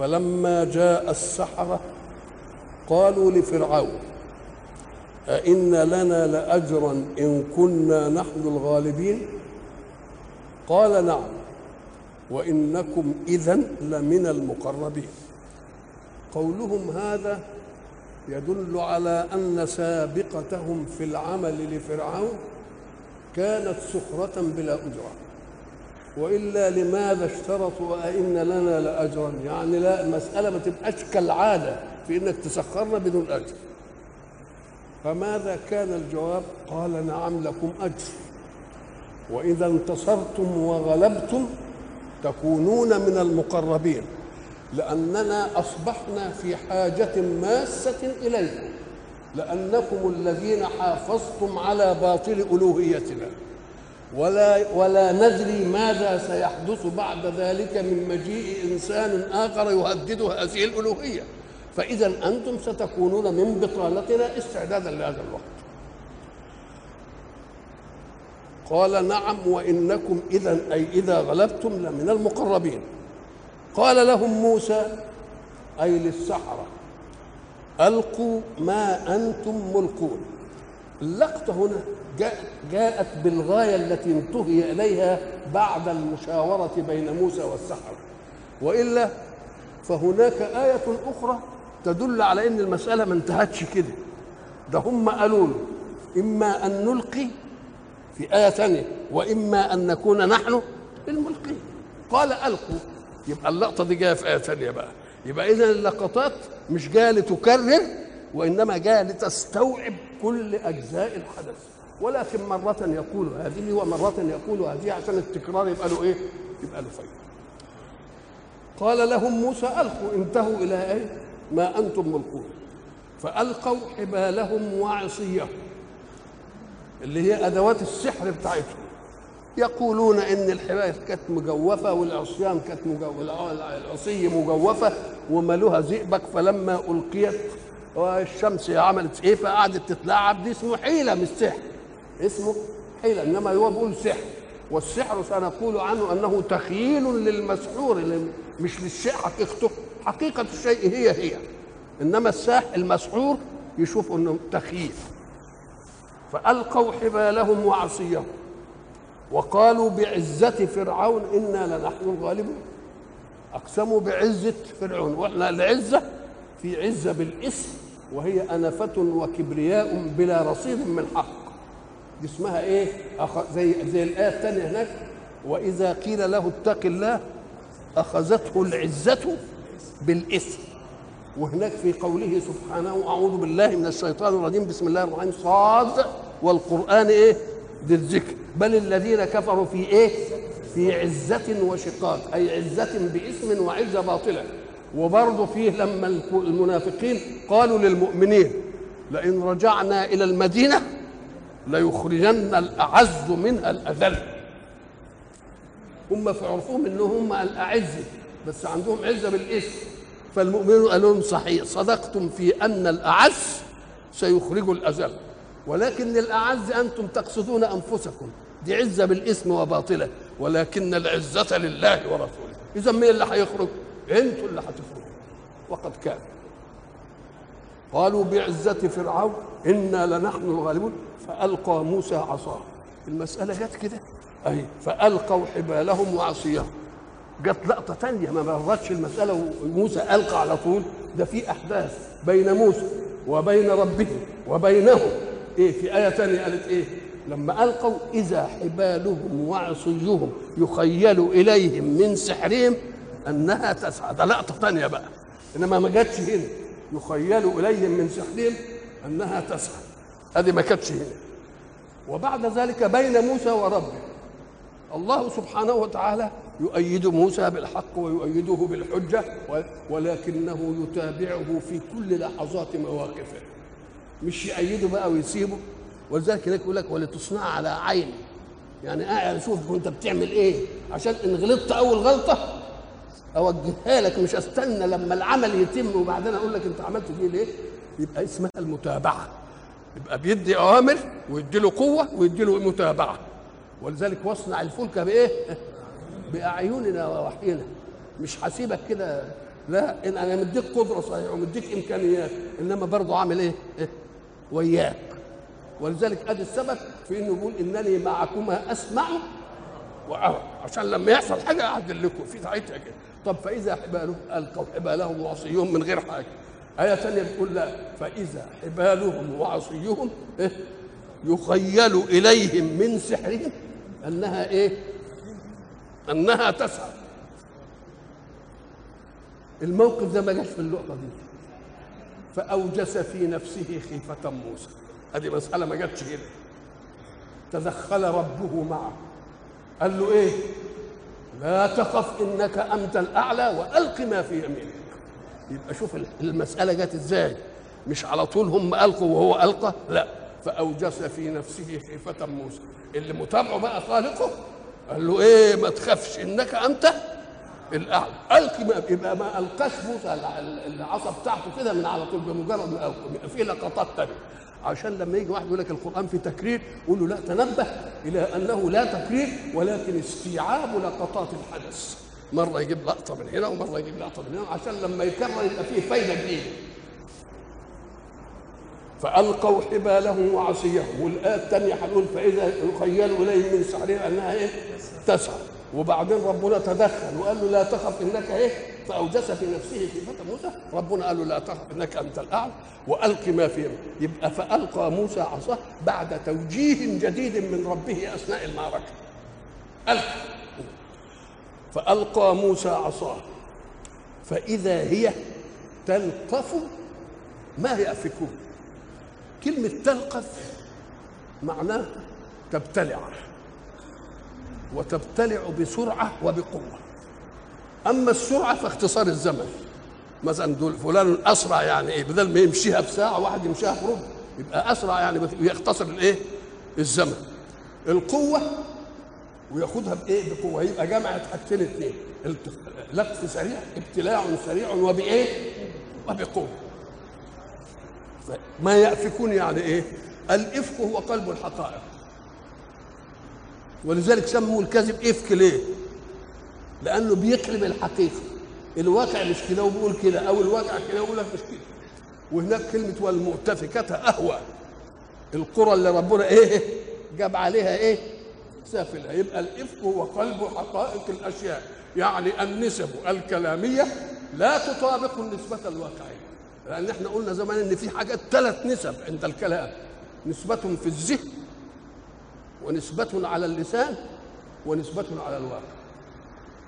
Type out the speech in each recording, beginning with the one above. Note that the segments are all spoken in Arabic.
فلما جاء السحرة قالوا لفرعون أئن لنا لأجرا إن كنا نحن الغالبين؟ قال نعم وإنكم إذا لمن المقربين. قولهم هذا يدل على أن سابقتهم في العمل لفرعون كانت سخرة بلا أجرة. وإلا لماذا اشترطوا أئن لنا لأجرا؟ يعني لا المسألة ما تبقاش كالعادة في إنك تسخرنا بدون أجر. فماذا كان الجواب؟ قال نعم لكم أجر. وإذا انتصرتم وغلبتم تكونون من المقربين لأننا أصبحنا في حاجة ماسة إليكم لأنكم الذين حافظتم على باطل ألوهيتنا. ولا ولا ندري ماذا سيحدث بعد ذلك من مجيء إنسان آخر يهدد هذه الألوهية. فإذا أنتم ستكونون من بطالتنا استعدادا لهذا الوقت. قال نعم وإنكم اذا أي إذا غلبتم لمن المقربين. قال لهم موسى أي للسحرة ألقوا ما أنتم ملقون. اللقطة هنا جاءت بالغاية التي انتهي إليها بعد المشاورة بين موسى والسحرة. وإلا فهناك آية أخرى تدل على إن المسألة ما انتهتش كده. ده هم قالوا له إما أن نلقي في آية ثانية وإما أن نكون نحن الملقين. قال ألقوا. يبقى اللقطة دي جاية في آية ثانية بقى. يبقى اذا اللقطات مش جاية لتكرر وإنما جاء لتستوعب كل أجزاء الحدث. ولكن مرة يقول هذه ومرة يقول هذه عشان التكرار يبقى له إيه؟ يبقى له فايدة. قال لهم موسى ألقوا انتهوا إلى إيه؟ ما أنتم ملقون. فألقوا حبالهم وعصيهم اللي هي أدوات السحر بتاعتهم. يقولون إن الحبال كانت مجوفة والعصيان كانت مجوفة العصي مجوفة ومالوها زئبق فلما ألقيت والشمس عملت إيه فقعدت تتلاعب دي اسمه حيلة مش سحر اسمه حيله إنما هو بيقول سحر. والسحر سنقول عنه أنه تخيل للمسحور مش للشيء حقيقته. حقيقة الشيء هي هي. إنما الساح المسحور يشوف إنه تخيل. فألقوا حبالهم وعصيهم. وقالوا بعزة فرعون إنا لنحن الغالبون. أقسموا بعزة فرعون. وإحنا العزة في عزة بالاسم. وهي أنفة وكبرياء بلا رصيد من حق. دي اسمها إيه زي زي الآية الثانية هناك وإذا قيل له اتق الله أخذته العزة بالإثم. وهناك في قوله سبحانه أعوذ بالله من الشيطان الرجيم بسم الله الرحمن صاد. والقرآن إيه؟ ذي الذكر. بل الذين كفروا في إيه؟ في عزة وشقاق أي عزة باسم وعزة باطلة. وبرضه فيه لما المنافقين قالوا للمؤمنين لئن رجعنا إلى المدينة ليخرجن الأعز منها الأذل. هم في عرفهم انهم هم الأعز بس عندهم عزة بالاسم فالمؤمنون قالوا لهم صحيح صدقتم في أن الأعز سيخرج الأذل. ولكن الأعز أنتم تقصدون أنفسكم. دي عزة بالاسم وباطلة. ولكن العزة لله ورسوله. إذا مين اللي هيخرج أنتوا اللي هتخرجوا وقد كان. قالوا بعزة فرعون إنا لنحن الغالبون. فألقى موسى عصاه. المسألة جت كده. أي فألقوا حبالهم وعصيهم. جت لقطة تانية ما مرتش المسألة وموسى ألقى على طول. ده في أحداث بين موسى وبين ربه وبينه إيه في آية تانية قالت إيه؟ لما ألقوا إذا حبالهم وعصيهم يخيل إليهم من سحرهم أنها تسعى ده لقطة ثانية بقى. إنما ما جاتش هنا. يخيل إليهم من سحرهم أنها تسعى. هذه ما كانتش هنا. وبعد ذلك بين موسى وربه. الله سبحانه وتعالى يؤيد موسى بالحق ويؤيده بالحجة ولكنه يتابعه في كل لحظات مواقفه. مش يأيده بقى ويسيبه. ولذلك هناك يقول لك ولتصنع على عيني يعني قاعد أشوف انت بتعمل إيه؟ عشان إن غلطت أول غلطة أوجهها لك مش أستنى لما العمل يتم وبعدين أقول لك أنت عملت دي ليه؟ يبقى اسمها المتابعة. يبقى بيدي أوامر ويدي له قوة ويدي له متابعة. ولذلك واصنع الفلك بإيه؟ بأعيننا ووحينا. مش هسيبك كده. لا إن أنا مديك قدرة صحيح ومديك إمكانيات إنما برضه عامل إيه, إيه؟ وياك. ولذلك أدي السبب في إنه يقول إنني معكما أسمع وارى عشان لما يحصل حاجة أعدل لكم. في ساعتها كده. طب فإذا حبالهم ألقوا حبالهم وعصيهم من غير حاجة. آية ثانية بتقول لا فإذا حبالهم وعصيهم إيه؟ يخيل إليهم من سحرهم أنها إيه؟ أنها تسعى. الموقف ده ما جاش في اللقطة دي. فأوجس في نفسه خيفة موسى. هذه مسألة ما جاتش هنا. تدخل ربه معه. قال له إيه؟ لا تخف إنك أنت الأعلى وألق ما في يمينك. يبقى شوف المسألة جت إزاي. مش على طول هم ألقوا وهو ألقى؟ لا. فأوجس في نفسه خيفة موسى. اللي متابعه بقى خالقه قال له إيه ما تخافش إنك أنت الأعلى. ألق ما يبقى ما ألقاش موسى العصا بتاعته كده من على طول بمجرد ما ألقى. في لقطات ثانية عشان لما يجي واحد يقول لك القرآن في تكرير قول له لا تنبه إلى أنه لا تكرير ولكن استيعاب لقطات الحدث. مرة يجيب لقطة من هنا ومرة يجيب لقطة من هنا عشان لما يكرر يبقى فيه فايدة جديدة. فألقوا حبالهم وعصيهم والآية الثانية هنقول فإذا يخيل اليهم من سحرهم أنها إيه؟ تسعى وبعدين ربنا تدخل وقال له لا تخف إنك إيه؟ فأوجس في نفسه خيفة موسى. ربنا قال له لا تخف إنك أنت الأعلى وألق ما في يبقى فألقى موسى عصاه بعد توجيه جديد من ربه أثناء المعركة. القى فألقى موسى عصاه. فإذا هي تلقف ما يافكون كلمة تلقف معناها تبتلع وتبتلع بسرعة وبقوة. أما السرعة فاختصار الزمن. مثلا دول فلان أسرع يعني إيه بدل ما يمشيها بساعة واحد يمشيها في ربع يبقى أسرع يعني يختصر الإيه؟ الزمن. القوة وياخدها بإيه؟ بقوة. يبقى جمعت حاجتين اثنين لف سريع ابتلاع سريع وبإيه؟ وبقوة. ما يأفكون يعني إيه؟ الإفك هو قلب الحقائق. ولذلك سموا الكذب إفك ليه؟ لأنه بيقلب الحقيقة. الواقع مش كده وبيقول كده أو الواقع كده ويقول مش كده. وهناك كلمة والمؤتفكات أهوى. القرى اللي ربنا إيه جاب عليها إيه؟ سافلها. يبقى الإفك هو قلب حقائق الأشياء. يعني النسب الكلامية لا تطابق النسبة الواقعية. لأن إحنا قلنا زمان إن في حاجات ثلاث نسب عند الكلام. نسبة في الذهن ونسبة على اللسان ونسبة على الواقع.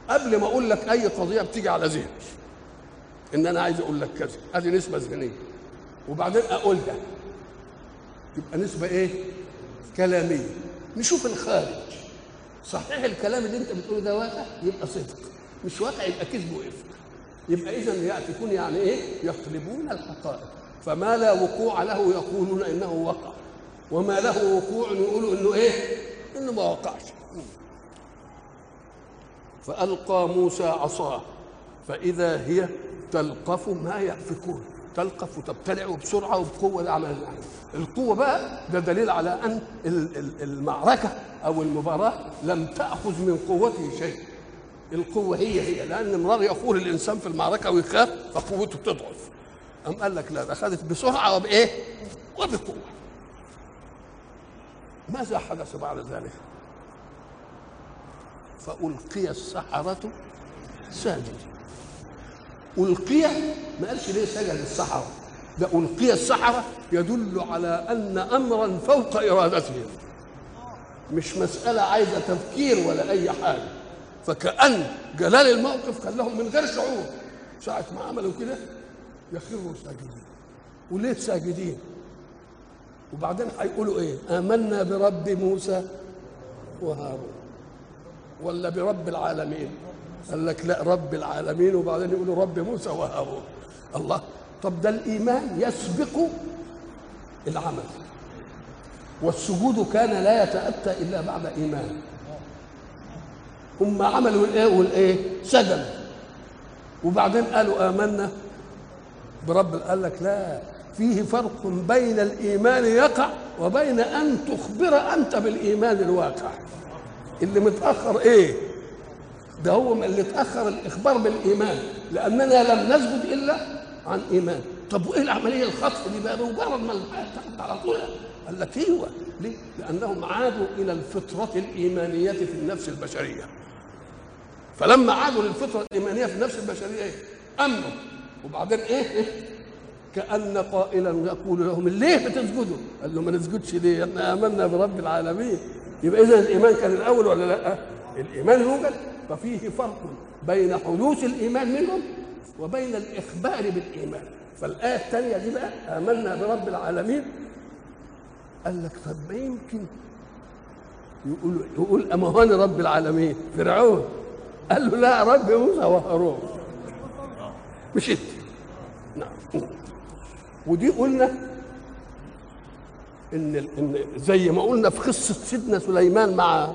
قبل ما أقول لك أي قضية بتيجي على ذهني. إن أنا عايز أقول لك كذا. أدي نسبة ذهنية. وبعدين اقولها يبقى نسبة إيه؟ كلامية. نشوف الخارج. صحيح الكلام اللي أنت بتقوله ده واقع؟ يبقى صدق. مش واقع يبقى كذب وإفك. يبقى اذا ياتكون يعني إيه؟ يقلبون الحقائق. فما لا وقوع له يقولون إنه وقع. وما له وقوع يقولوا إنه إيه؟ إنه ما وقعش. فألقى موسى عصاه فإذا هي تلقف ما يأفكون تلقف وتبتلع بسرعة وبقوة العمل يعني القوة بقى ده دليل على أن المعركة أو المباراة لم تأخذ من قوته شيء القوة هي هي لأن مرار يقول الإنسان في المعركة ويخاف فقوته تضعف أم قال لك لا ده أخذت بسرعة وبإيه؟ وبقوة ماذا حدث بعد ذلك؟ فألقي السحرة ساجدين ألقي ما قالش ليه سجد السحرة؟ ده ألقي السحرة يدل على أن أمرا فوق إرادتهم مش مسألة عايزة تفكير ولا أي حاجة. فكأن جلال الموقف خلاهم من غير شعور. ساعة ما عملوا كده يخروا ساجدين. وليه ساجدين؟ وبعدين هيقولوا إيه؟ آمنا برب موسى وهارون. ولا برب العالمين؟ قال لك لا رب العالمين. وبعدين يقولوا رب موسى وهارون. الله. طب ده الإيمان يسبق العمل. والسجود كان لا يتأتى إلا بعد إيمان. هم عملوا الإيه والإيه؟ سجدوا وبعدين قالوا آمنا برب. قال لك لا فيه فرق بين الإيمان يقع وبين أن تخبر أنت بالإيمان الواقع. اللي متأخر إيه ده هو اللي اتاخر الإخبار بالإيمان لأننا لم نسجد إلا عن إيمان طب وإيه العملية الخطف دي بقى بمجرد ما على طول قال لك أيوه ليه؟ لأنهم عادوا إلى الفطرة الإيمانية في النفس البشرية فلما عادوا للفطرة الإيمانية في النفس البشرية إيه؟ أمنوا وبعدين إيه, إيه؟ كأن قائلا يقول لهم ليه بتسجدوا؟ قال له ما نسجدش ليه؟ إحنا آمنا برب العالمين يبقى إذا الإيمان كان الأول ولا لأ؟ الإيمان يوجد ففيه فرق بين حدوث الإيمان منهم وبين الإخبار بالإيمان. فالآية الثانية دي بقى آمنا برب العالمين. قال لك طب يمكن يقول يقول أنا رب العالمين. فرعون. قال له لا رب موسى وهارون. مش أنت. نعم. ودي قلنا إن إن زي ما قلنا في قصة سيدنا سليمان مع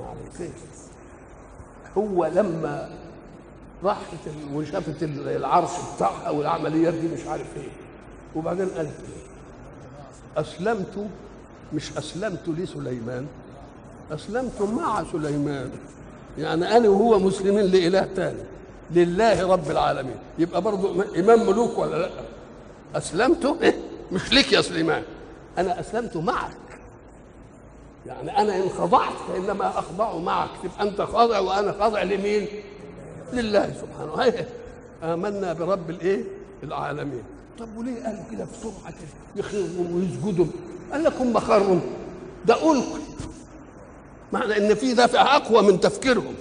مع القيس هو لما راحت وشافت ال- العرش بتاعها والعمليات دي مش عارف إيه وبعدين قالت إيه؟ أسلمت مش أسلمت لسليمان أسلمت مع سليمان. يعني أنا وهو مسلمين لإله تاني لله رب العالمين. يبقى برضه إمام ملوك ولا لأ؟ أسلمت؟ إيه؟ مش ليك يا سليمان. أنا أسلمت معك. يعني أنا إن خضعت فإنما أخضع معك. تبقى أنت خاضع وأنا خاضع لمين؟ لله سبحانه. هي آمنا برب الإيه؟ العالمين. طب وليه قالوا كده بسرعة كده؟ يخرجوا ويسجدوا. قال لك هم ده ألقوا معنى إن في دافع أقوى من تفكيرهم.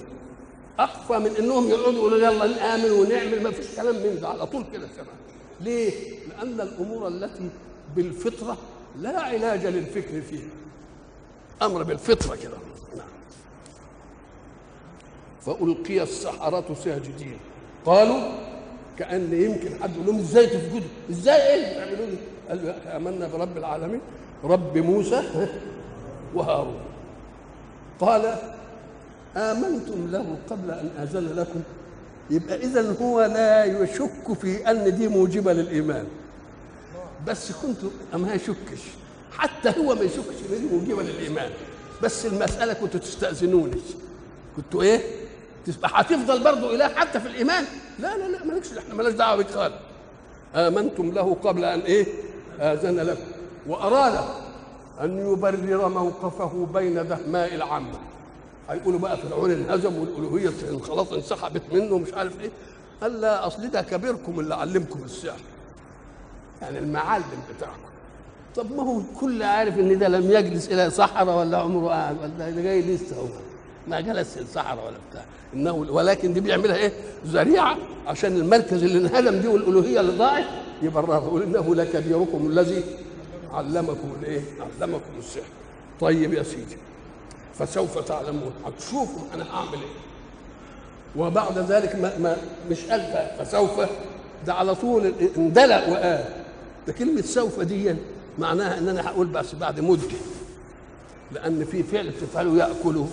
أقوى من إنهم يقعدوا يقولوا يلا نآمن ونعمل. ما فيش كلام من ده على طول كده كمان ليه؟ لأن الأمور التي بالفطرة لا علاج للفكر فيها أمر بالفطرة كده. فألقي السحرة ساجدين. قالوا كأن يمكن حد يقول لهم إزاي تسجدوا؟ إزاي؟ إيه تعملوا لي؟ قالوا يا أخي آمنا برب العالمين رب موسى وهارون. قال آمنتم له قبل أن آذن لكم. يبقى إذا هو لا يشك في أن دي موجبة للإيمان. بس كنت ما يشكش حتى هو ما يشكش ان دي موجبة للإيمان بس المسألة كنتوا تستأذنوني. كنتوا إيه؟ تبقى هتفضل برضه إله حتى في الإيمان؟ لا لا لا مالكش إحنا مالناش دعوة بك خالص. آمنتم له قبل أن إيه؟ آذن لكم وأراد أن يبرر موقفه بين دهماء العامة هيقولوا بقى فرعون انهزم والألوهية خلاص انسحبت منه مش عارف إيه. قال لا أصل ده كبيركم اللي علمكم السحر. يعني المعلم بتاعكم. طب ما هو الكل عارف إن ده لم يجلس إلى صحراء ولا عمره قاعد ولا ده جاي لسه هو. ما جلس الصحراء ولا بتاع. إنه ولكن دي بيعملها إيه؟ ذريعة عشان المركز اللي انهدم دي والألوهية اللي ضاعت يبررها يقول إنه لكبيركم الذي علمكم الإيه؟ علمكم السحر. طيب يا سيدي فسوف تعلمون. هتشوفوا أنا هعمل إيه. وبعد ذلك ما, ما مش قال فسوف ده على طول اندلق وقال ده كلمة سوف دي معناها إن أنا هقول بس بعد مدة لأن في فعل تفعله ياكله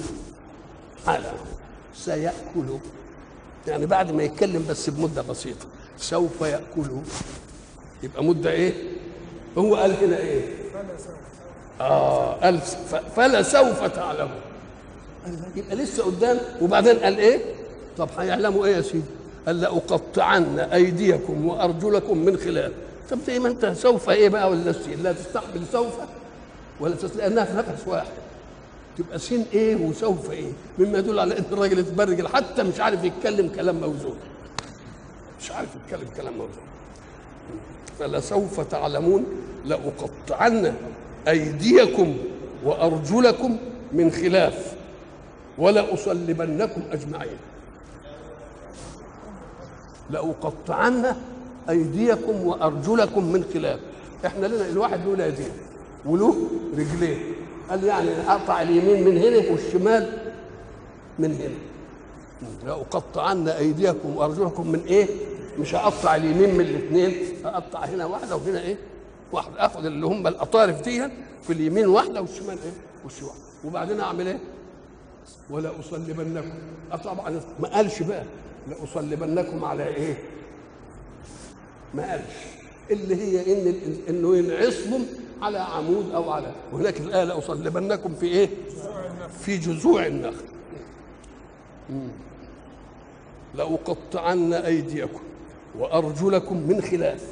حالا سيأكله يعني بعد ما يتكلم بس بمدة بسيطة سوف يأكله يبقى مدة إيه؟ هو قال هنا إيه؟ آه قال فلا سوف تعلمون. يبقى لسه قدام وبعدين قال إيه؟ طب هيعلموا إيه يا سيدي؟ قال لأقطعن أيديكم وأرجلكم من خلاف. طب زي ما أنت سوف إيه بقى ولا لا تستقبل سوف ولا تست... لأنها في نفس واحد. تبقى سين إيه وسوف إيه. مما يدل على إن الراجل اتبرجل حتى مش عارف يتكلم كلام موزون. مش عارف يتكلم كلام موزون. فلسوف تعلمون لأقطعن أيديكم وأرجلكم من خلاف ولأصلبنكم أجمعين. لأقطعن أيديكم وأرجلكم من خلاف إحنا لنا الواحد له يدين وله رجلين قال يعني أقطع اليمين من هنا والشمال من هنا لأقطعن أيديكم وأرجلكم من إيه؟ مش هقطع اليمين من الاثنين هقطع هنا واحدة وهنا إيه؟ واحدة آخد اللي هم الأطارف دي في اليمين واحدة والشمال إيه؟ والشمال وبعدين أعمل إيه؟ ولا أصلبنكم أه طبعا ما قالش بقى لأصلبنكم على إيه؟ ما قالش. اللي هي إن إنه ينعصبهم على عمود أو على وهناك الآية لأصلبنكم في إيه؟ في جذوع النخل. لأقطعن أيديكم وأرجلكم من خلاف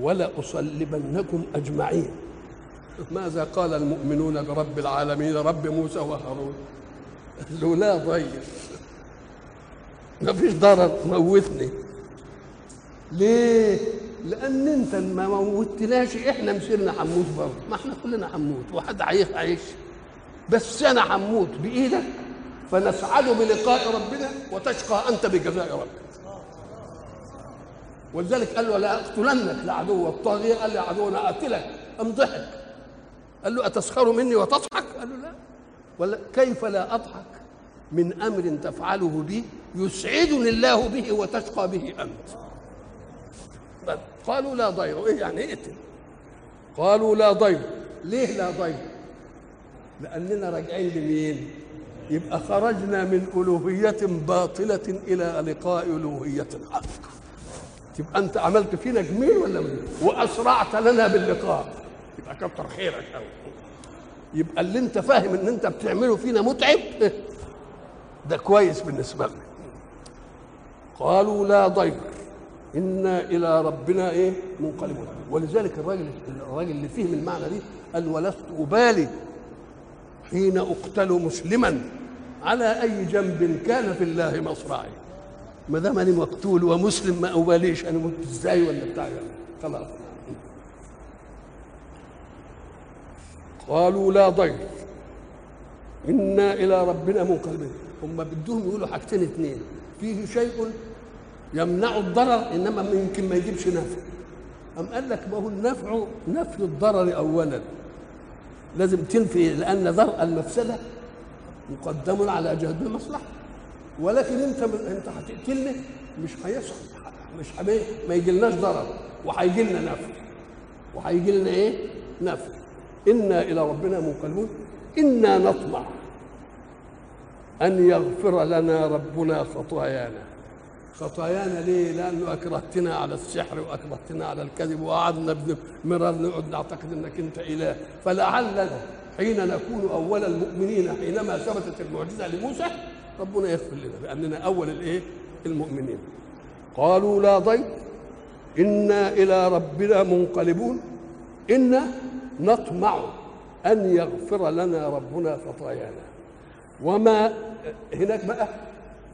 ولأصلبنكم أجمعين. ماذا قال المؤمنون برب العالمين؟ رب موسى وهارون. له لا ضير ما فيش ضرر موتني ليه؟ لأن أنت ما موتناش إحنا مسيرنا حموت برضه. ما إحنا كلنا حموت وحد عايش عايش. بس أنا حموت بإيدك فنسعد بلقاء ربنا وتشقى أنت بجزاء ربك. ولذلك قال له لا أقتلنك لعدو الطاغية قال لعدونا أقتلك. ام ضحك. قال له أتسخر مني وتضحك؟ قال له لا. ولا كيف لا أضحك؟ من أمر تفعله بي يسعدني الله به وتشقى به أنت. قالوا لا ضير. إيه يعني اقتل قالوا لا ضير. ليه لا ضير؟ لأننا راجعين لمين؟ يبقى خرجنا من ألوهية باطلة إلى لقاء ألوهية. حق تبقى أنت عملت فينا جميل ولا من وأسرعت لنا باللقاء. يبقى كتر خيرك قوي يبقى اللي أنت فاهم إن أنت بتعمله فينا متعب ده كويس بالنسبة لنا. قالوا لا ضير. إنا إلى ربنا إيه؟ منقلبون. ولذلك الراجل الراجل اللي فهم المعنى دي قال ولست أبالي حين أقتل مسلما على أي جنب كان في الله مصرعي. ما دام أنا مقتول ومسلم ما أباليش. أنا مت إزاي ولا بتاع؟ خلاص. قالوا لا ضير. إنا إلى ربنا منقلبون هم بدهم يقولوا حاجتين اثنين فيه شيء يمنع الضرر إنما يمكن ما يجيبش نفع. أم قال لك ما هو النفع نفي الضرر اولا. لازم تنفي لأن درء المفسدة مقدم على جلب المصلحة. ولكن أنت أنت هتقتلني مش هيصح مش حبيه ما يجيلناش ضرر. وهيجي لنا نفع. وهيجي لنا إيه؟ نفع. إنا إلى ربنا منقلبون. إنا نطمع أن يغفر لنا ربنا خطايانا. خطايانا ليه؟ لأنه أكرهتنا على السحر وأكرهتنا على الكذب وقعدنا مرار نقعد نعتقد إنك أنت إله. فلعلنا حين نكون أول المؤمنين حينما ثبتت المعجزة لموسى ربنا يغفر لنا لاننا أول الإيه؟ المؤمنين. قالوا لا ضير إنا إلى ربنا منقلبون. إنا نطمع أن يغفر لنا ربنا خطايانا. وما هناك بقى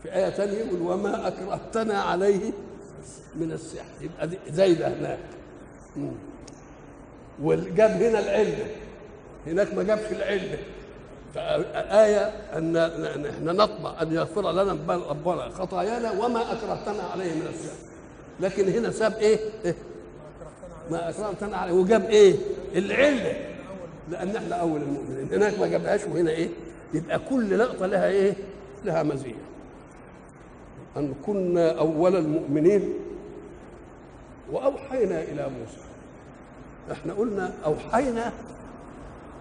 في آية ثانية يقول وما أكرهتنا عليه من السحر. يبقى زايدة هناك وجاب هنا العلة هناك ما جابش العلة آية أن إحنا نطمع أن يغفر لنا ربنا. خطايانا وما أكرهتنا عليه من السحر. لكن هنا ساب إيه؟ إيه؟ ما أكرهتنا عليه. وجاب إيه؟ العلة لأن إحنا أول المؤمنين. هناك ما جابهاش وهنا إيه؟ يبقى كل لقطة لها إيه؟ لها مزية. أن كنا أول المؤمنين وأوحينا إلى موسى. إحنا قلنا أوحينا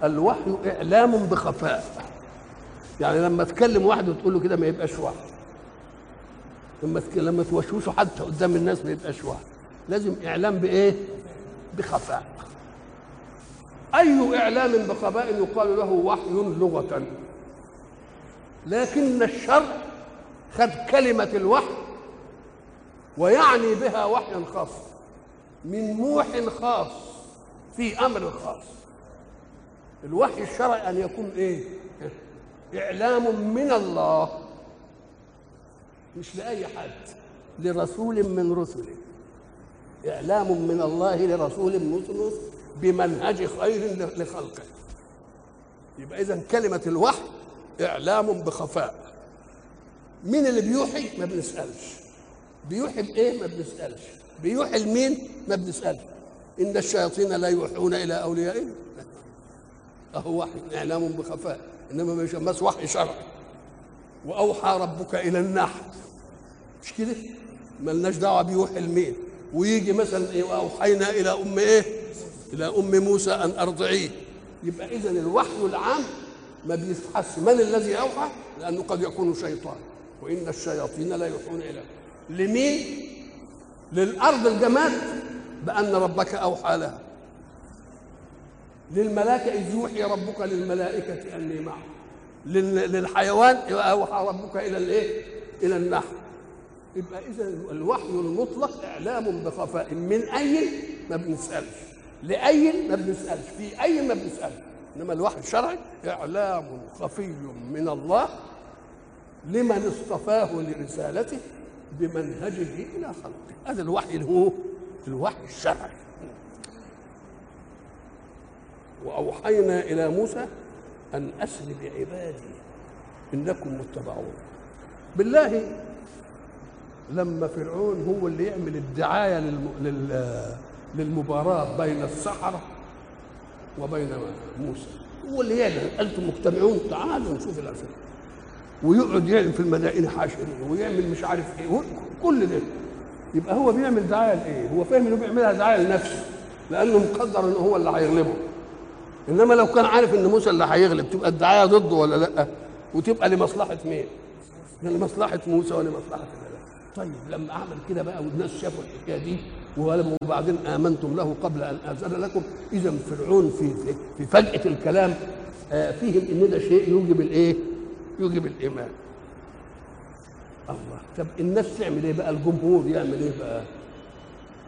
الوحي إعلام بخفاء. يعني لما تكلم واحد وتقول له كده ما يبقاش وحي. لما لما توشوشه حتى قدام الناس ما يبقاش وحي. لازم إعلام بإيه؟ بخفاء. أي إعلام بخفاء يقال له وحي لغة. لكن الشرع خد كلمة الوحي ويعني بها وحيا خاص من موح خاص في أمر خاص. الوحي الشرعي أن يكون إيه؟ إعلام من الله مش لأي حد لرسول من رسله. إعلام من الله لرسول من رسله بمنهج خير لخلقه. يبقى إذا كلمة الوحي إعلام بخفاء. مين اللي بيوحي؟ ما بنسألش. بيوحي بإيه؟ ما بنسألش. بيوحي لمين؟ ما بنسألش. إن الشياطين لا يوحون إلى أوليائهم. أهو وحي إعلام بخفاء. إنما ما يسمىش وحي شرعي. وأوحى ربك إلى النحل. مش كده؟ ملناش دعوة بيوحي لمين. ويجي مثلا إيه وأوحينا إلى أم إيه؟ إلى أم موسى أن أرضعيه. يبقى اذا الوحي العام ما بيتحس من الذي أوحى؟ لأنه قد يكون شيطان. وإن الشياطين لا يوحون إلى لمين؟ للأرض الجماد بأن ربك أوحى لها. للملائكة إذ يوحي ربك للملائكة أني معه. لل- للحيوان أوحى ربك إلى الإيه؟ إلى النحل. يبقى إذا الوحي المطلق إعلام بخفاء. من اي ما بنسألش. لاي ما بنسألش؟ في اي ما بنسألش؟ إنما الوحي الشرعي إعلام خفي من الله لمن اصطفاه لرسالته بمنهجه إلى خلقه. هذا الوحي اللي هو الوحي الشرعي. وأوحينا إلى موسى أن أسر بعبادي إنكم متبعون. بالله لما فرعون هو اللي يعمل الدعاية للم... لل... للمباراة بين السحره وبين موسى. هو اللي يعلن أنتم مجتمعون تعالوا نشوف الاسئله ويقعد يعلن في المدائن حاشرين ويعمل مش عارف إيه كل ده يبقى هو بيعمل دعاية لإيه؟ هو فاهم إنه بيعملها دعاية لنفسه لأنه مقدر ان هو اللي هيغلبه إنما لو كان عارف إن موسى اللي هيغلب تبقى الدعاية ضده ولا لأ؟ وتبقى لمصلحة مين؟ لمصلحة موسى ولمصلحة الله طيب لما أعمل كده بقى والناس شافوا الحكاية دي وبعدين آمنتم له قبل أن اذن لكم اذا فرعون في في, في فجأة الكلام آه فيهم إن ده شيء يوجب الإيه؟ يوجب الإيمان. الله. طب الناس تعمل إيه بقى؟ الجمهور يعمل إيه بقى؟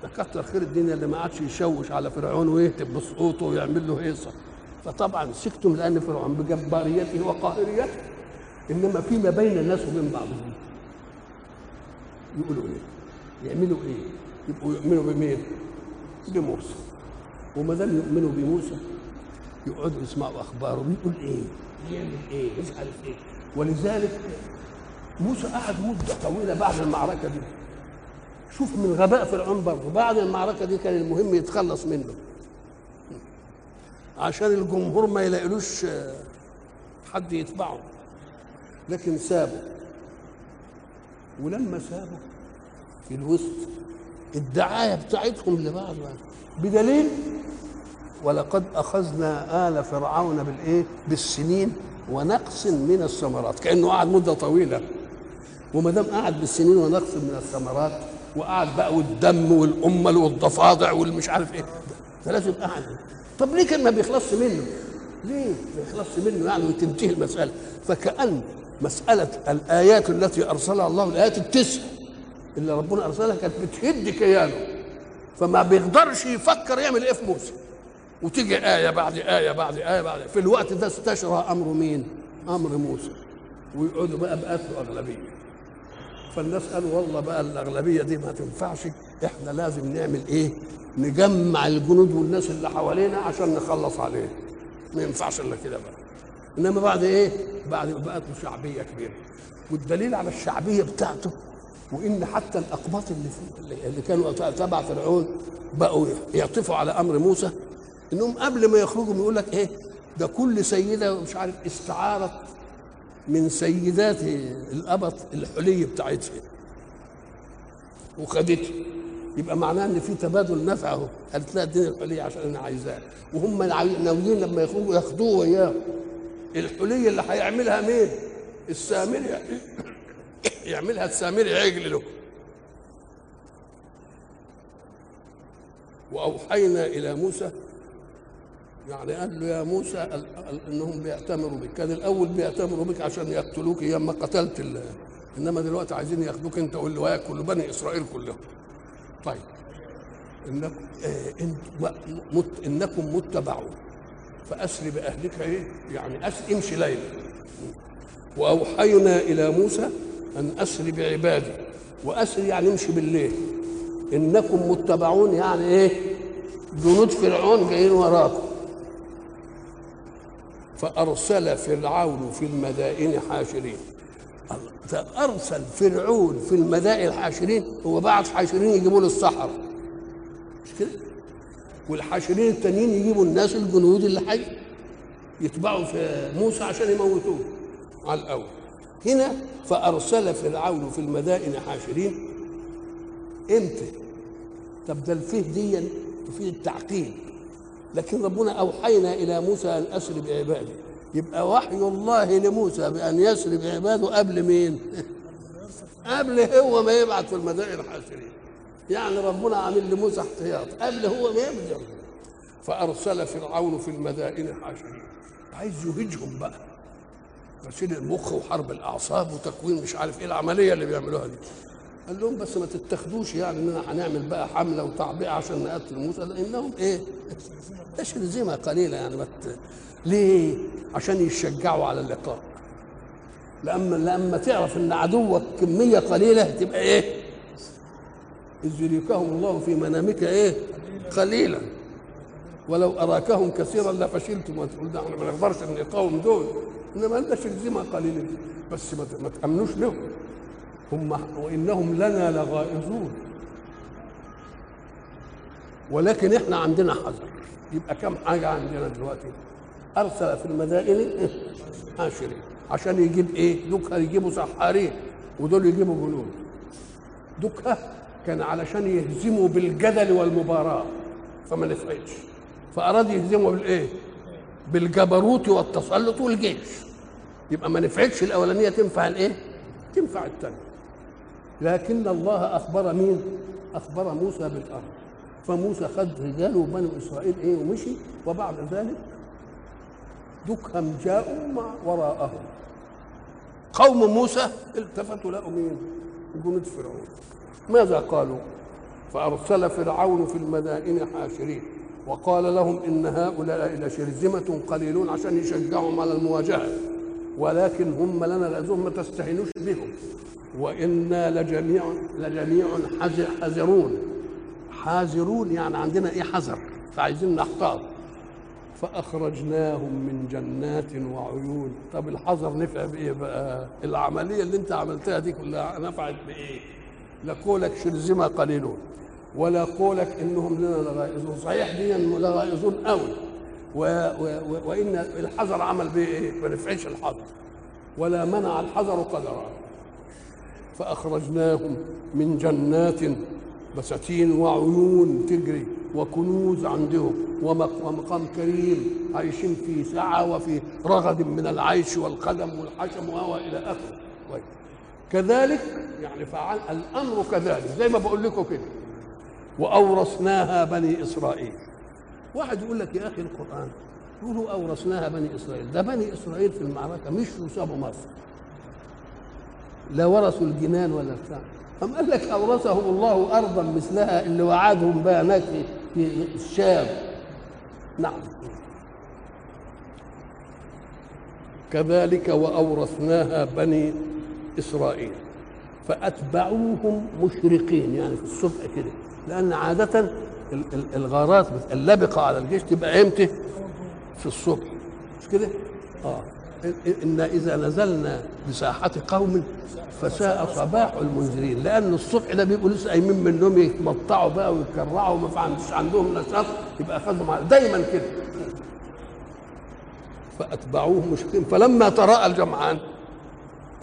ده كتر خير الدنيا اللي ما عادش يشوش على فرعون ويهتف بسقوطه ويعمل له هيصة. فطبعا سكتم لأن فرعون بجباريته وقاهريته إنما فيما بين الناس وبين بعضهم. يقولوا إيه؟ يعملوا إيه؟ يبقوا يؤمنوا بمين؟ بموسى. وما دام يؤمنوا بموسى. يقعدوا يسمعوا اخباره بيقول إيه؟ يعمل إيه؟ مش عارف إيه؟ ولذلك موسى قعد مدة طويلة بعد المعركة دي. شوف من غباء فرعون برضه. بعد المعركة دي كان المهم يتخلص منه. عشان الجمهور ما يلاقيلوش حد يتبعه. لكن سابه. ولما سابه في الوسط الدعاية بتاعتهم لبعض. بدليل؟ ولقد أخذنا آل فرعون بالإيه؟ بالسنين. ونقص من الثمرات كأنه قعد مدة طويلة. وما دام قعد بالسنين ونقص من الثمرات وقعد بقى والدم والامل والضفادع والمش عارف إيه ده لازم قعد طب ليه كان ما بيخلصش منه؟ ليه ما يخلصش منه يعني وتنتهي المسألة؟ فكأن مسألة الآيات التي أرسلها الله الآيات التسع اللي ربنا أرسلها كانت بتهد كيانه. فما بيقدرش يفكر يعمل إيه في موسى. وتيجي آية بعد آية بعد آية بعد في الوقت ده استشرى أمر مين؟ أمر موسى. ويقعدوا بقى بقتلوا أغلبية. فالناس قالوا والله بقى الأغلبية دي ما تنفعش. إحنا لازم نعمل إيه؟ نجمع الجنود والناس اللي حوالينا عشان نخلص عليه ما ينفعش إلا كده بقى. إنما بعد إيه؟ بعد ما بقت له شعبية كبيرة. والدليل على الشعبية بتاعته وإن حتى الأقباط اللي اللي كانوا تبع فرعون بقوا يعطفوا على أمر موسى إنهم قبل ما يخرجوا يقول لك إيه؟ ده كل سيدة مش عارف استعارت من سيدات الأبط الحلي بتاعتها. وخدته. يبقى معناه إن في تبادل نفع أهو. قالت لها اديني الحلي عشان أنا عايزاه. وهم ناويين لما يخرجوا ياخدوه وياه. الحلي اللي هيعملها مين؟ السامري. يعملها السامري عجل له وأوحينا إلى موسى يعني قال له يا موسى إنهم بيأتمروا بك. كان الأول بيأتمروا بك عشان يقتلوك أيام ما قتلت ال- إنما دلوقتي عايزين ياخدوك أنت واللي وياك كل بني إسرائيل كلهم. طيب انكم آه مت إنكم متبعون. فأسر بأهلك إيه؟ يعني أس امشي ليلا وأوحينا إلى موسى أن أسر بعبادي. وأسر يعني امشي بالليل. إنكم متبعون يعني إيه؟ جنود فرعون جايين وراكم. فأرسل فرعون في المدائن حاشرين. ارسل فرعون في المدائن حاشرين هو بعت حاشرين يجيبوا له الصحراء مش كده؟ والحاشرين التانيين يجيبوا الناس الجنود اللي حي يتبعوا في موسى عشان يموتوه على الأول. هنا فأرسل فرعون في المدائن حاشرين. إمتى؟ طب ده الفيه دي تفيد التعقيد. لكن ربنا أوحينا إلى موسى أن أسر بعبادي يبقى وحي الله لموسى بأن يسر بعباده قبل مين؟ قبل هو ما يبعث في المدائن حاشرين يعني ربنا عامل لموسى احتياط. قبل هو ما يبدأ. فأرسل فرعون في المدائن حاشرين عايز يهجهم بقى. غسيل المخ وحرب الأعصاب وتكوين مش عارف إيه العملية اللي بيعملوها دي. قال لهم بس ما تتخذوش يعني اننا هنعمل بقى حملة وتعبئة عشان نقتل موسى لانهم إيه؟ تشرذمه قليلة يعني مت... ليه؟ عشان يشجعوا على اللقاء. لما لما تعرف إن عدوك كمية قليلة تبقى إيه؟ اذ يريكهم الله في منامك إيه؟ قليلا. ولو أراكهم كثيرا لفشلتم وتقول ده إحنا ما نقدرش نقاوم دول إنما انت شرذمه قليلة بس ما ما تأمنوش لهم. هم وإنهم لنا لغائظون ولكن إحنا عندنا حذر. يبقى كم حاجة عندنا دلوقتي؟ أرسل في المدائن عاشرين عشان يجيب إيه؟ دوكها يجيبوا سحارين ودول يجيبوا جنود. دوكها كان علشان يهزموا بالجدل والمباراة فما نفعتش. فأراد يهزموا بالإيه؟ بالجبروت والتسلط والجيش. يبقى ما نفعتش الأولانية تنفع الإيه؟ تنفع الثانية لكن الله أخبر مين؟ أخبر موسى بالأرض. فموسى خد رجاله وبنو إسرائيل إيه ومشي وبعد ذلك دكهم جاءوا مع وراءهم. قوم موسى التفتوا لقوا مين؟ جنود فرعون. ماذا قالوا؟ فأرسل فرعون في المدائن حاشرين وقال لهم إن هؤلاء لشرذمة قليلون عشان يشجعهم على المواجهة. ولكن هم لنا لازم ما تستهينوش بهم. وإنا لجميع لجميع حذر حذرون. حاذرون يعني عندنا إيه حذر؟ فعايزين نحتاط فأخرجناهم من جنات وعيون. طب الحذر نفع بإيه بقى؟ العملية اللي أنت عملتها دي كلها نفعت بإيه؟ لقولك شرذمه قليلون. ولا قولك إنهم لنا لغائزون. صحيح دي لغائزون قوي. و و و وإن الحذر عمل به إيه؟ ما نفعش الحذر ولا منع الحذر قدرا. فأخرجناهم من جنات بساتين وعيون تجري وكنوز عندهم ومقام كريم عايشين في سعة وفي رغد من العيش والقدم والحشم إلى آخره. كذلك يعني فعل الأمر كذلك زي ما بقول لكم كده. وأورثناها بني إسرائيل. واحد يقول لك يا أخي القرآن يقولوا أورثناها بني إسرائيل. ده بني إسرائيل في المعركة مش وسابوا مصر. لا ورثوا الجنان ولا بتاع أم قال لك أورثهم الله أرضا مثلها اللي وعدهم بها هناك في الشام. نعم. كذلك وأورثناها بني إسرائيل. فأتبعوهم مشرقين يعني في الصبح كده. لأن عادة الغارات اللبقة على الجيش تبقى إمتى؟ في الصبح. مش كده؟ آه. إن إذا نزلنا بساحة قوم فساء صباح المنذرين لأن الصبح ده بيبقوا لسه قايمين من النوم يتمطعوا بقى ويتكرعوا وما عندوش عندهم نشاط يبقى أخذهم دايما كده. فأتبعوه مشركين. فلما تراءى الجمعان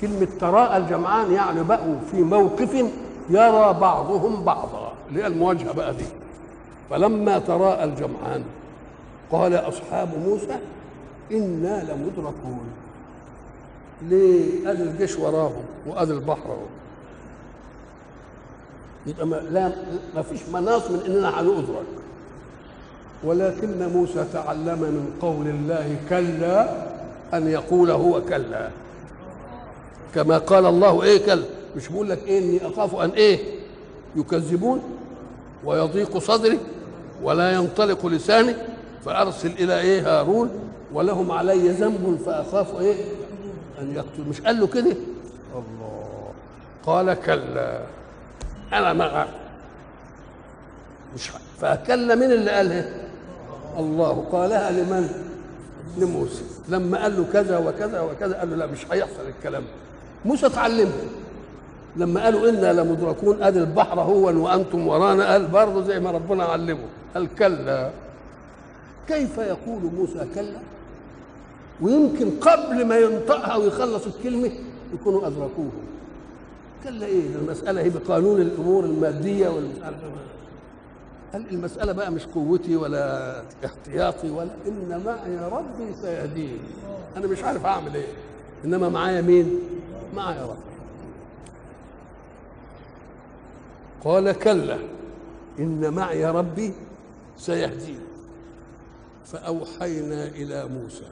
كلمة تراءى الجمعان يعني بقوا في موقف يرى بعضهم بعضا. اللي هي المواجهة بقى دي. فلما تراءى الجمعان قال أصحاب موسى إنا لمدركون. ليه؟ ادي الجيش وراهم وادي البحر. اهو يبقى لا ما فيش مناص من إننا هندرك ولكن موسى تعلم من قول الله كلا أن يقول هو كلا. كما قال الله إيه كلا؟ مش بقول لك إيه إني أخاف أن إيه؟ يكذبون؟ ويضيق صدري ولا ينطلق لساني فأرسل إلى إيه؟ هارون ولهم علي ذنب فأخاف إيه؟ أن يقتل مش قال له كده؟ الله قال كلا. أنا معك مش فكلا مين اللي قالها الله. قالها لمن؟ لموسى. لما قال له كذا وكذا وكذا قال له لا مش هيحصل الكلام. موسى اتعلمها. لما قالوا إنا لمدركون ادي البحر هو وأنتم ورانا قال برضه زي ما ربنا علمه. قال كلا. كيف يقول موسى كلا؟ ويمكن قبل ما ينطقها ويخلص الكلمة يكونوا أدركوه. كلا إيه؟ المسألة هي بقانون الأمور المادية إيه. قال المسألة بقى مش قوتي ولا احتياطي ولا؟ ان معي ربي سيهدين أنا مش عارف أعمل إيه. إنما معايا مين؟ معايا ربي قال كلا إن معي ربي سيهدين. فأوحينا إلى موسى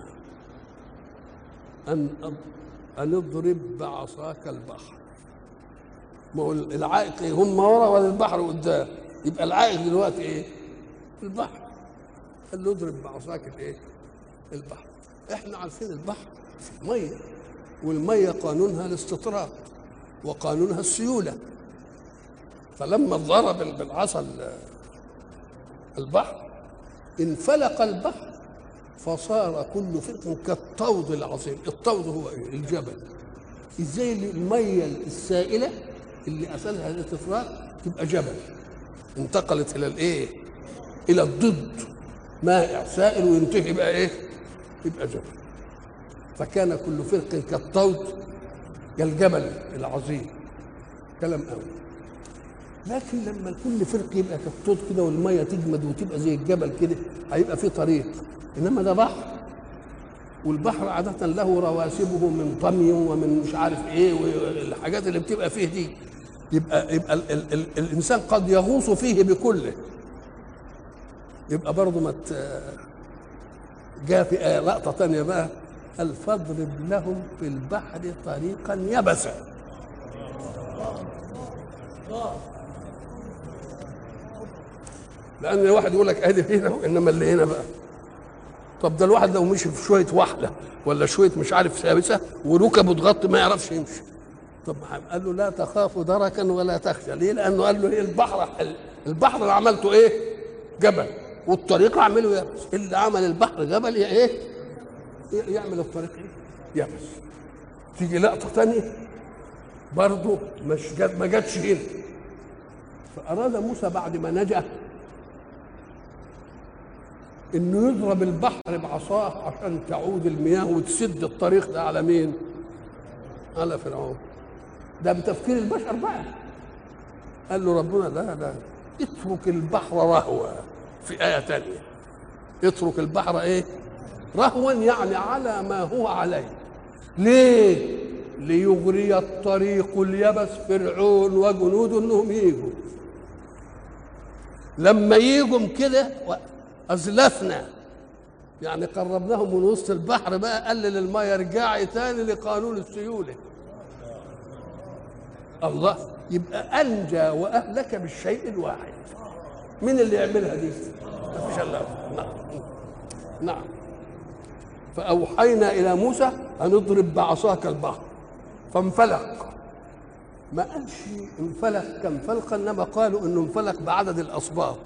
أن أض- أن اضرب بعصاك البحر. ما هو العائق؟ هم ورا ولا البحر قدام؟ يبقى العائق دلوقتي إيه؟ البحر. قال له اضرب بعصاك الايه البحر. إحنا عارفين البحر في ميه والمية قانونها الاستطراق وقانونها السيولة. فلما ضرب بالعصا ال- البحر انفلق البحر فصار كل فرق كالطود العظيم الطود هو الجبل. إزاي المية السائلة اللي اصلها الاستفراغ تبقى جبل؟ انتقلت إلى الإيه؟ إلى الضد. مائع سائل وينتهي بقى إيه؟ يبقى جبل. فكان كل فرق كالطود كالجبل العظيم. كلام قوي. لكن لما كل فرق يبقى كالطود كده والمية تجمد وتبقى زي الجبل كده هيبقى في طريق. إنما ده بحر. والبحر عادة له رواسبه من طمي ومن مش عارف إيه والحاجات اللي بتبقى فيه دي. يبقى يبقى ال ال ال الإنسان قد يغوص فيه بكله. يبقى برضه ما جاء في آية لقطة تانية بقى. قال فاضرب لهم في البحر طريقا يبسا. لأن واحد يقول لك ادي هنا انما اللي هنا بقى. طب ده الواحد لو مشي في شوية وحله ولا شوية مش عارف ثابته وركبه تغطي ما يعرفش يمشي. طب قال له لا تخاف دركا ولا تخشى. ليه؟ لأنه قال له إيه؟ البحر البحر اللي عملته إيه؟ جبل. والطريق أعمله يبس اللي عمل البحر جبل إيه؟ يعمل الطريق إيه؟ يبس تيجي لقطة ثانية برضه مش جت ما جاتش هنا. فأراد موسى بعد ما نجا إنه يضرب البحر بعصاه عشان تعود المياه وتسد الطريق ده على مين؟ على فرعون ده بتفكير البشر بقى قال له ربنا لا لا اترك البحر رهوا في آية تانية اترك البحر إيه؟ رهوا يعني على ما هو عليه ليه؟ ليغري الطريق اليبس فرعون وجنوده إنهم يجوا لما يجوا كده أزلفنا. يعني قربناهم من وسط البحر بقى قلل المية ارجعي تاني لقانون السيولة. الله يبقى أنجى وأهلك بالشيء الواحد. مين اللي يعملها دي؟ ما فيش إلا الله. نعم. نعم. فأوحينا إلى موسى أن اضرب بعصاك البحر. فانفلق. ما قالش انفلق كانفلق إنما قالوا إنه انفلق بعدد الأصباط.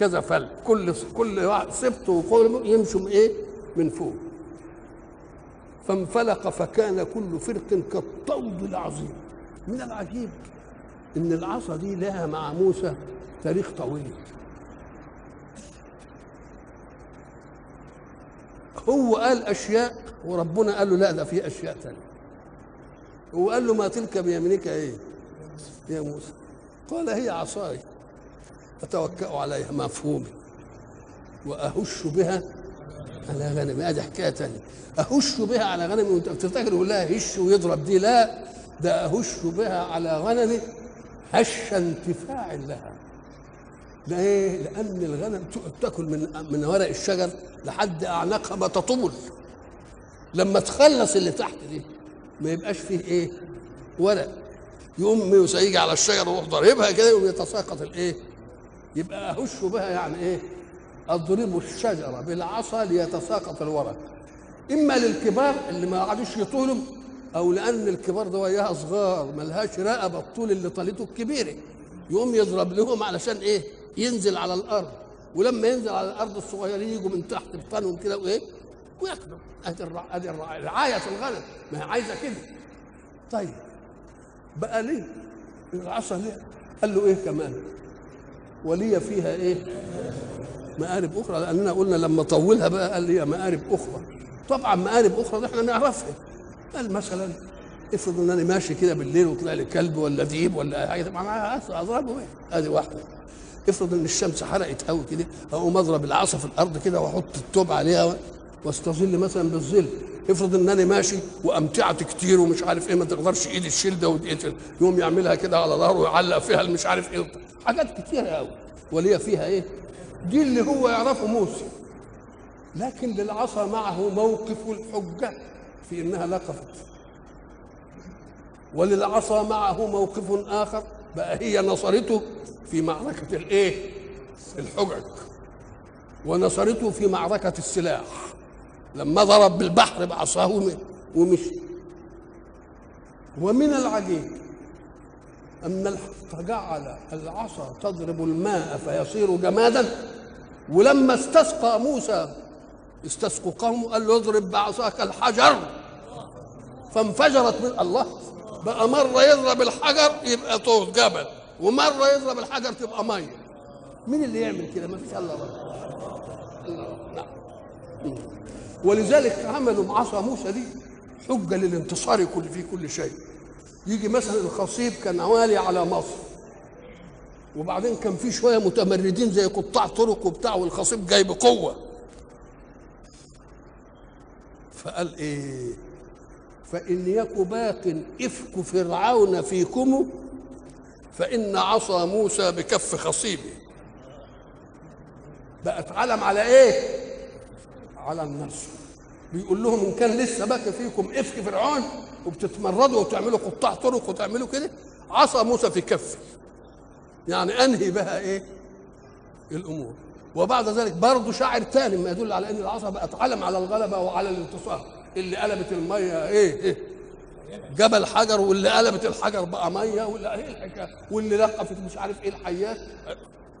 كذا فلق كل كل واحد وقول يمشوا من إيه؟ من فوق. فانفلق فكان كل فرق كالطود العظيم. من العجيب إن العصا دي لها مع موسى تاريخ طويل. هو قال أشياء وربنا قال له لا ده في أشياء ثانية هو قال له ما تلك بيمينك إيه؟ يا موسى. قال هي عصاي. أتوكأ عليها مفهوم وأهش بها على غنمي. ادي حكاية ثانية أهش بها على غنمي. وأنت بتفتكر يقول لها هش ويضرب دي لا. ده أهش بها على غنمي هش انتفاع لها. ليه؟ لأن الغنم تأكل من من ورق الشجر لحد أعناقها ما تطول. لما تخلص اللي تحت دي ما يبقاش فيه إيه؟ ورق. يقوم يجي على الشجر ويروح ضاربها كده يقوم يتساقط الإيه؟ يبقى أهش بها يعني إيه؟ أضرب الشجرة بالعصا ليتساقط الورق. إما للكبار اللي ما قعدوش يطولوا أو لأن الكبار ده وياها صغار ملهاش رقبة الطول اللي طالته الكبيرة. يقوم يضرب لهم علشان إيه؟ ينزل على الأرض. ولما ينزل على الأرض الصغيرين يجوا من تحت بطنهم كده وإيه؟ وياكلوا أدي. أدي الرع... رعايه الغنم ما هي عايزة كده. طيب بقى ليه؟ العصا ليه؟ قال له إيه كمان؟ ولي فيها إيه؟ مآرب أخرى. لأننا قلنا لما طولها بقى قال لي مآرب أخرى. طبعا مآرب أخرى دي إحنا نعرفها. قال مثلا افرض إن أنا ماشي كده بالليل وطلع لي كلب ولا ديب ولا حاجة معاه اضربه إيه؟ ادي واحدة. افرض إن الشمس حرقت قوي كده اقوم أضرب العصا في الأرض كده وأحط التوب عليها واستظل مثلا بالظل. افرض إن أنا ماشي وأمتعت كتير ومش عارف إيه ما تقدرش إيدي تشيل ده وتقتل يقوم يعملها كده على ظهره ويعلق فيها مش عارف إيه. حاجات كتيرة قوي وليه فيها إيه؟ دي اللي هو يعرفه موسى. لكن للعصا معه موقف الحجة في إنها لقفت وللعصا معه موقف آخر بقى هي نصرته في معركة الإيه؟ الحجج. ونصرته في معركة السلاح. لما ضرب بالبحر بعصاه ومشي. ومن العجيب أن الحق جعل العصا تضرب الماء فيصير جمادا. ولما استسقى موسى استسقوا قومه قال له اضرب بعصاك الحجر. فانفجرت من الله بقى مرة يضرب الحجر يبقى طول جبل ومرة يضرب الحجر تبقى مية. مين اللي يعمل كده؟ ما فيش الا الله نعم. ولذلك عملوا عصا موسى دي حجة للانتصار كل في كل شيء. يجي مثلا الخصيب كان والي على مصر. وبعدين كان في شوية متمردين زي قطاع طرق وبتاع والخصيب جاي بقوة. فقال إيه؟ فإن يك باق إفك فرعون فيكم فإن عصا موسى بكف خصيبه. بقت علم على إيه؟ على النصر بيقول لهم إن كان لسه باقي فيكم إفك فرعون وبتتمردوا وتعملوا قطاع طرق وتعملوا كده عصا موسى في كفي يعني أنهي بها إيه؟ الأمور. وبعد ذلك برضه شاعر تاني ما يدل على أن العصا بقت علم على الغلبة وعلى الانتصار. اللي قلبت المية إيه؟ إيه؟ جبل حجر واللي قلبت الحجر بقى مية واللي إيه الحكاية؟ واللي لقفت مش عارف إيه الحيات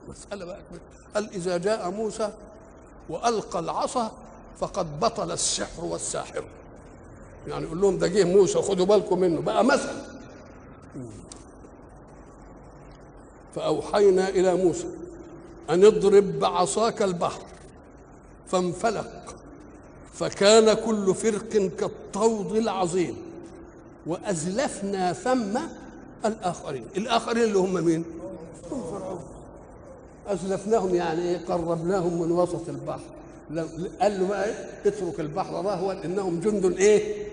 مساله بقى قال إذا جاء موسى وألقى العصا فقد بطل السحر والساحر. يعني يقول لهم ده جه موسى خدوا بالكم منه. بقى مثل. فأوحينا إلى موسى أن اضرب بعصاك البحر فانفلق. فكان كل فرق كالطود العظيم. وأزلفنا ثم الآخرين. الآخرين اللي هم مين؟ هم فرعون. أزلفناهم يعني إيه؟ قربناهم من وسط البحر. قال له بقى إيه؟ اترك البحر رهوا إنهم جند إيه؟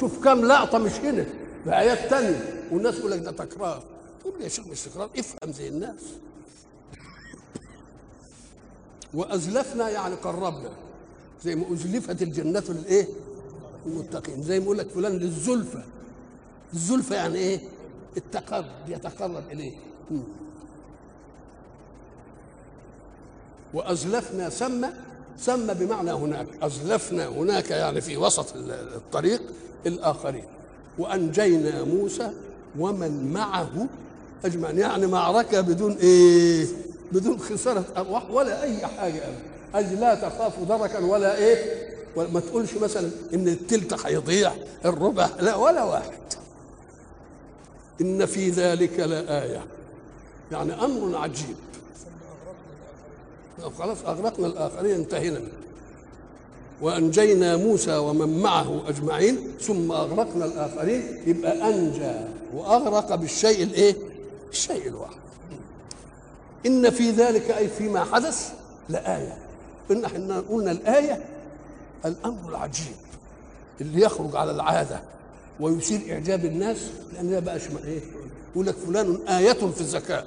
شوف كم لقطة مش هنا بآيات تانية والناس يقول لك ده تكرار تقول يا شيخ مش تكرار افهم زي الناس وأزلفنا يعني قربنا زي ما أزلفت الجنة للإيه؟ المتقين زي ما يقول لك فلان للزلفى الزلفى يعني إيه؟ التقرب يتقرب إليه وأزلفنا ثم ثم بمعنى هناك. أزلفنا هناك يعني في وسط الطريق الآخرين. وأنجينا موسى ومن معه أجمعين. يعني معركة بدون إيه؟ بدون خسارة أرواح ولا أي حاجة أجل لا تخافوا دركا ولا إيه؟ ما تقولش مثلا إن التلت هيضيع الربع لا ولا واحد. إن في ذلك لآية. يعني أمر عجيب. خلاص أغرقنا الآخرين انتهينا. وأنجينا موسى ومن معه أجمعين ثم أغرقنا الآخرين. يبقى أنجى وأغرق بالشيء الإيه؟ الشيء الواحد. إن في ذلك أي فيما حدث لآية. إن إحنا قلنا الآية الأمر العجيب اللي يخرج على العادة ويثير إعجاب الناس لأن ده بقى إيه؟ يقول لك فلان آية في الذكاء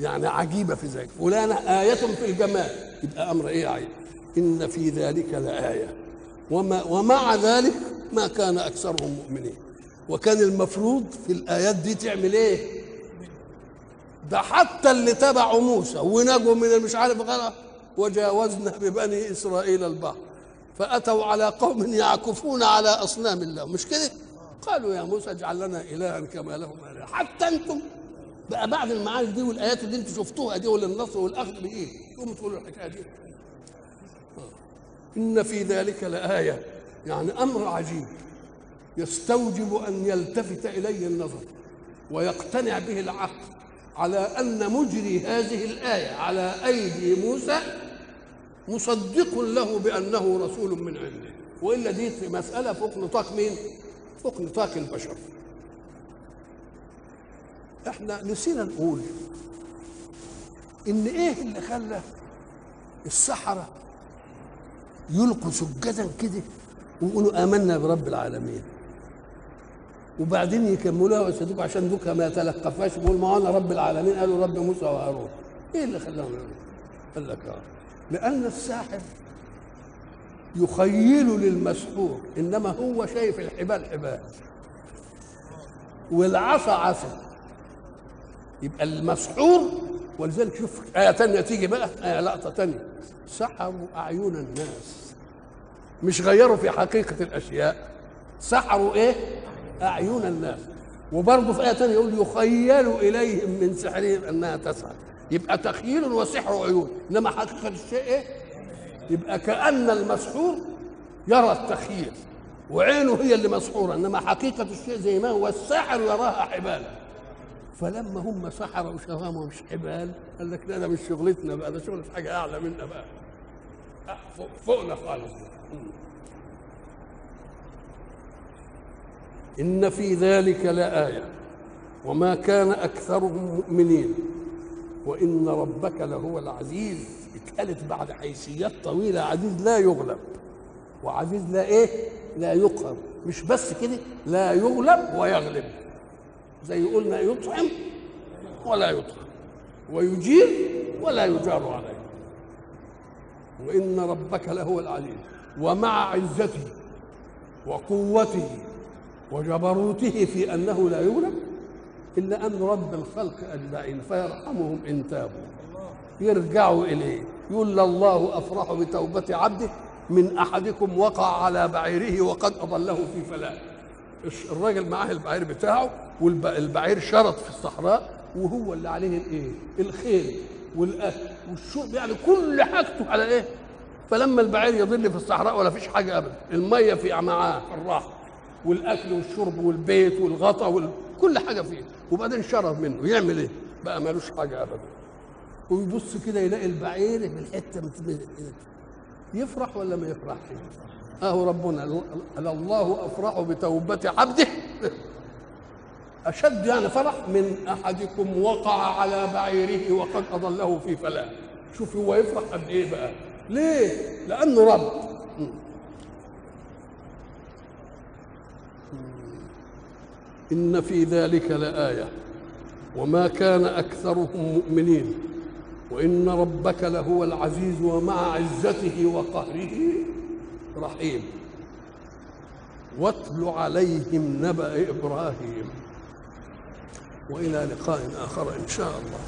يعني عجيبة في ذلك. فلانه آية في الجمال. يبقى أمر إيه عجيب إن في ذلك لآية. وما ومع ذلك ما كان أكثرهم مؤمنين. وكان المفروض في الآيات دي تعمل إيه؟ ده حتى اللي تبعوا موسى ونجوا من مش عارف غرق وجاوزنا ببني إسرائيل البحر. فأتوا على قوم يعكفون على أصنام الله. مش كده؟ قالوا يا موسى اجعل لنا إلها كما لهم حتى أنتم بقى بعد المعارك دي والآيات اللي أنتم شفتوها دي وللنصر والاخذ بايه؟ تقوموا تقولوا الحكاية دي. إن في ذلك لآية يعني أمر عجيب يستوجب أن يلتفت إليه النظر ويقتنع به العقل على أن مجري هذه الآية على أيدي موسى مصدق له بأنه رسول من عنده وإلا دي مسألة فوق نطاق مين؟ فوق نطاق البشر إحنا نسينا نقول إن إيه اللي خلى السحرة يلقوا سجدا كده ويقولوا آمنا برب العالمين؟ وبعدين يكملوها ويسدوك عشان دوك ما يتلقفاش يقول ما أنا رب العالمين؟ قالوا رب موسى وهارون. إيه اللي خلاهم يقولوا؟ قال لك آه. لأن الساحر يخيل للمسحور إنما هو شايف الحبال حبال. والعصا عصا. يبقى المسحور ولذلك شوف آية تانية تيجي بقى آية لقطة تانية. سحروا أعين الناس. مش غيروا في حقيقة الأشياء. سحروا إيه؟ أعين الناس. وبرضه في آية تانية يقول يخيل إليهم من سحرهم أنها تسعى يبقى تخيل وسحر عيون إنما حقيقة الشيء إيه؟ يبقى كأن المسحور يرى التخييل وعينه هي اللي مسحورة. إنما حقيقة الشيء زي ما هو الساحر يراها حبالا. فلما هم سحروا وشغاموا مش حبال قال لك لا ده مش شغلتنا بقى ده شغل في حاجة أعلى منا بقى. فوق فوقنا خالص. إن في ذلك لآية. وما كان أكثرهم مؤمنين. وإن ربك لهو العزيز. اتقالت بعد حيثيات طويلة عزيز لا يغلب. وعزيز لا إيه؟ لا يقهر. مش بس كده لا يغلب ويغلب. زي قلنا يطعم ولا يطعم ويجير ولا يجار عليه. وإن ربك لهو العزيز ومع عزته وقوته وجبروته في أنه لا يغلب إلا أن رب الخلق أجمعين فيرحمهم إن تابوا. يرجعوا إليه يقول الله أفرح بتوبة عبده من أحدكم وقع على بعيره وقد أضله في فلاة. الراجل معاه البعير بتاعه والبعير شرط في الصحراء وهو اللي عليه الايه؟ الخيل والأكل والشرب يعني كل حاجته على إيه؟ فلما البعير يضل في الصحراء ولا فيش حاجة ابدا. المية في معاه الراحة والأكل والشرب والبيت والغطا وال... كل حاجة فيه. وبعدين شرب منه. يعمل إيه؟ بقى ملوش حاجة ابدا. ويبص كده يلاقي البعير في الحتة يفرح ولا ما يفرحش؟ أهو ربنا الله أفرح بتوبة عبده. أشد يعني فرح من أحدكم وقع على بعيره وقد أضله في فلاه. شوف هو يفرح قد إيه بقى. ليه؟ لأنه رب. إن في ذلك لآية. وما كان أكثرهم مؤمنين. وإن ربك لهو العزيز ومع عزته وقهره رحيم. واتل عليهم نبأ إبراهيم. وإلى لقاء آخر إن شاء الله.